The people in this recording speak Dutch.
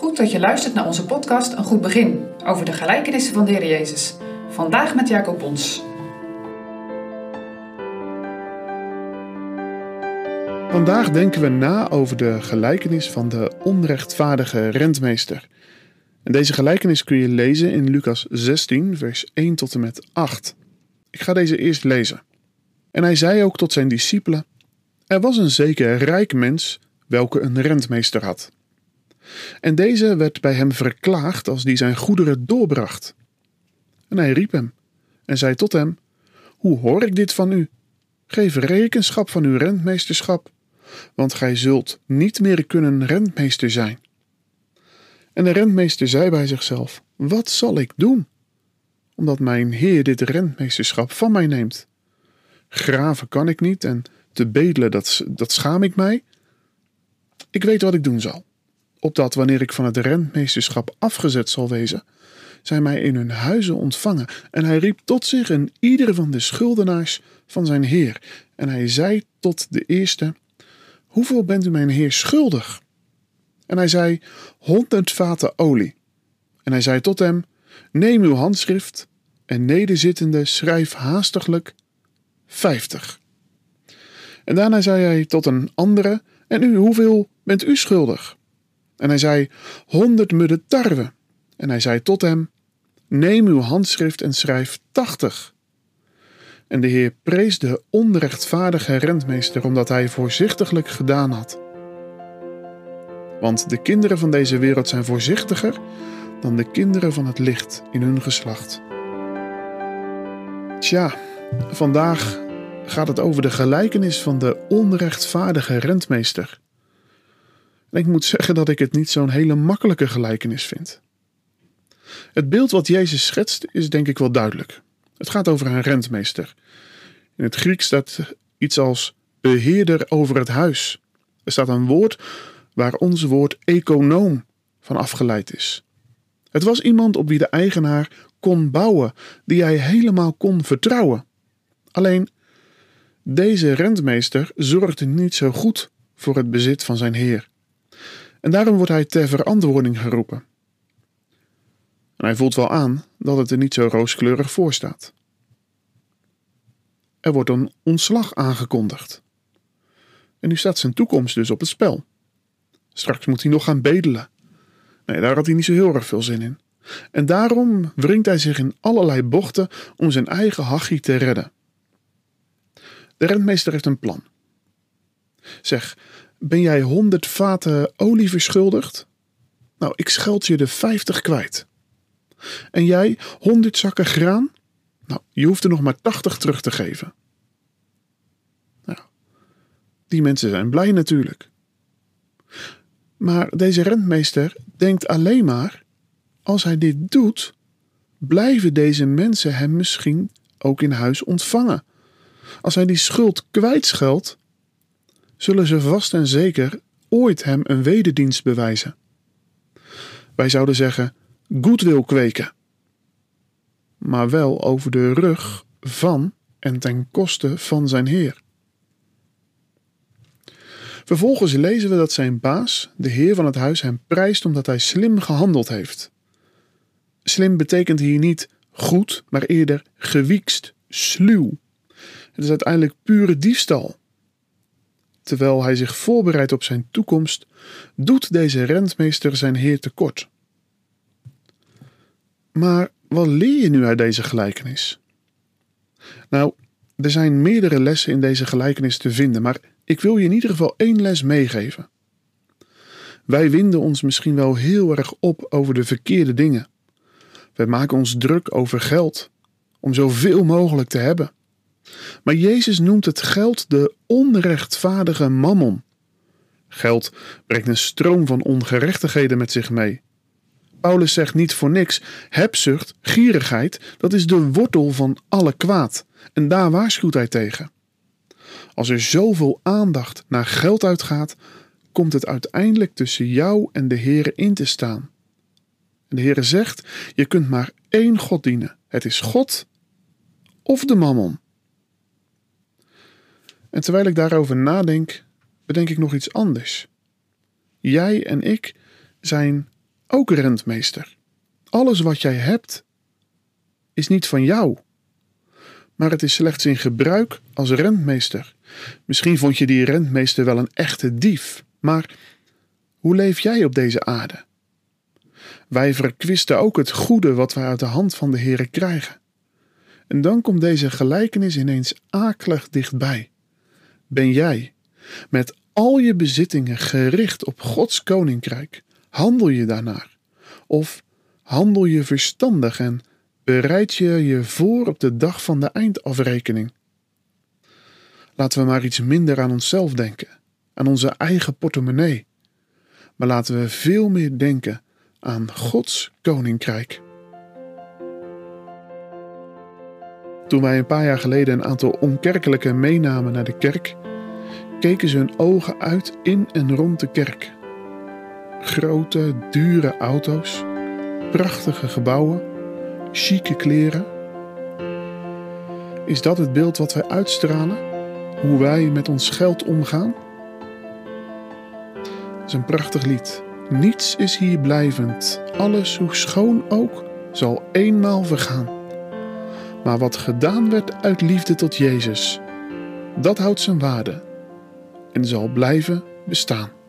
Goed dat je luistert naar onze podcast Een Goed Begin over de gelijkenissen van de Heer Jezus. Vandaag met Jacob Bons. Vandaag denken we na over de gelijkenis van de onrechtvaardige rentmeester. En deze gelijkenis kun je lezen in Lucas 16, vers 1 tot en met 8. Ik ga deze eerst lezen. En hij zei ook tot zijn discipelen: Er was een zeker rijk mens, welke een rentmeester had. En deze werd bij hem verklaagd als die zijn goederen doorbracht. En hij riep hem en zei tot hem: Hoe hoor ik dit van u? Geef rekenschap van uw rentmeesterschap, want gij zult niet meer kunnen rentmeester zijn. En de rentmeester zei bij zichzelf: Wat zal ik doen? Omdat mijn heer dit rentmeesterschap van mij neemt. Graven kan ik niet en te bedelen, dat, dat schaam ik mij. Ik weet wat ik doen zal. Opdat wanneer ik van het rentmeesterschap afgezet zal wezen, zij mij in hun huizen ontvangen. En hij riep tot zich een ieder van de schuldenaars van zijn heer. En hij zei tot de eerste: Hoeveel bent u mijn heer schuldig? En hij zei: Honderd vaten olie. En hij zei tot hem: Neem uw handschrift en nederzittende schrijf haastiglijk vijftig. En daarna zei hij tot een andere: En u, hoeveel bent u schuldig? En hij zei: Honderd mudden tarwe. En hij zei tot hem: Neem uw handschrift en schrijf tachtig. En de Heer prees de onrechtvaardige rentmeester omdat hij voorzichtiglijk gedaan had. Want de kinderen van deze wereld zijn voorzichtiger dan de kinderen van het licht in hun geslacht. Tja, vandaag gaat het over de gelijkenis van de onrechtvaardige rentmeester. En ik moet zeggen dat ik het niet zo'n hele makkelijke gelijkenis vind. Het beeld wat Jezus schetst is denk ik wel duidelijk. Het gaat over een rentmeester. In het Grieks staat iets als beheerder over het huis. Er staat een woord waar ons woord econoom van afgeleid is. Het was iemand op wie de eigenaar kon bouwen, die hij helemaal kon vertrouwen. Alleen, deze rentmeester zorgde niet zo goed voor het bezit van zijn heer. En daarom wordt hij ter verantwoording geroepen. En hij voelt wel aan dat het er niet zo rooskleurig voor staat. Er wordt een ontslag aangekondigd. En nu staat zijn toekomst dus op het spel. Straks moet hij nog gaan bedelen. Nee, daar had hij niet zo heel erg veel zin in. En daarom wringt hij zich in allerlei bochten om zijn eigen hachie te redden. De rentmeester heeft een plan. Zeg, ben jij honderd vaten olie verschuldigd? Nou, ik scheld je de vijftig kwijt. En jij honderd zakken graan? Nou, je hoeft er nog maar tachtig terug te geven. Nou, die mensen zijn blij natuurlijk. Maar deze rentmeester denkt alleen maar: als hij dit doet, blijven deze mensen hem misschien ook in huis ontvangen. Als hij die schuld kwijtscheldt, zullen ze vast en zeker ooit hem een wederdienst bewijzen. Wij zouden zeggen: goedwil kweken. Maar wel over de rug van en ten koste van zijn Heer. Vervolgens lezen we dat zijn baas, de heer van het huis, hem prijst omdat hij slim gehandeld heeft. Slim betekent hier niet goed, maar eerder gewiekst, sluw. Het is uiteindelijk pure diefstal. Terwijl hij zich voorbereidt op zijn toekomst, doet deze rentmeester zijn heer tekort. Maar wat leer je nu uit deze gelijkenis? Nou, er zijn meerdere lessen in deze gelijkenis te vinden, maar ik wil je in ieder geval één les meegeven. Wij winden ons misschien wel heel erg op over de verkeerde dingen. Wij maken ons druk over geld, om zoveel mogelijk te hebben. Maar Jezus noemt het geld de onrechtvaardige mammon. Geld brengt een stroom van ongerechtigheden met zich mee. Paulus zegt niet voor niks: hebzucht, gierigheid, dat is de wortel van alle kwaad. En daar waarschuwt hij tegen. Als er zoveel aandacht naar geld uitgaat, komt het uiteindelijk tussen jou en de Heere in te staan. De Heere zegt: je kunt maar één God dienen. Het is God of de mammon. En terwijl ik daarover nadenk, bedenk ik nog iets anders. Jij en ik zijn ook rentmeester. Alles wat jij hebt is niet van jou, maar het is slechts in gebruik als rentmeester. Misschien vond je die rentmeester wel een echte dief, maar hoe leef jij op deze aarde? Wij verkwisten ook het goede wat wij uit de hand van de Heere krijgen. En dan komt deze gelijkenis ineens akelig dichtbij. Ben jij, met al je bezittingen gericht op Gods koninkrijk, handel je daarnaar? Of handel je verstandig en bereid je je voor op de dag van de eindafrekening? Laten we maar iets minder aan onszelf denken, aan onze eigen portemonnee. Maar laten we veel meer denken aan Gods koninkrijk. Toen wij een paar jaar geleden een aantal onkerkelijke meenamen naar de kerk, keken ze hun ogen uit in en rond de kerk. Grote, dure auto's, prachtige gebouwen, chique kleren. Is dat het beeld wat wij uitstralen? Hoe wij met ons geld omgaan? Dat is een prachtig lied. Niets is hier blijvend. Alles, hoe schoon ook, zal eenmaal vergaan. Maar wat gedaan werd uit liefde tot Jezus, dat houdt zijn waarde en zal blijven bestaan.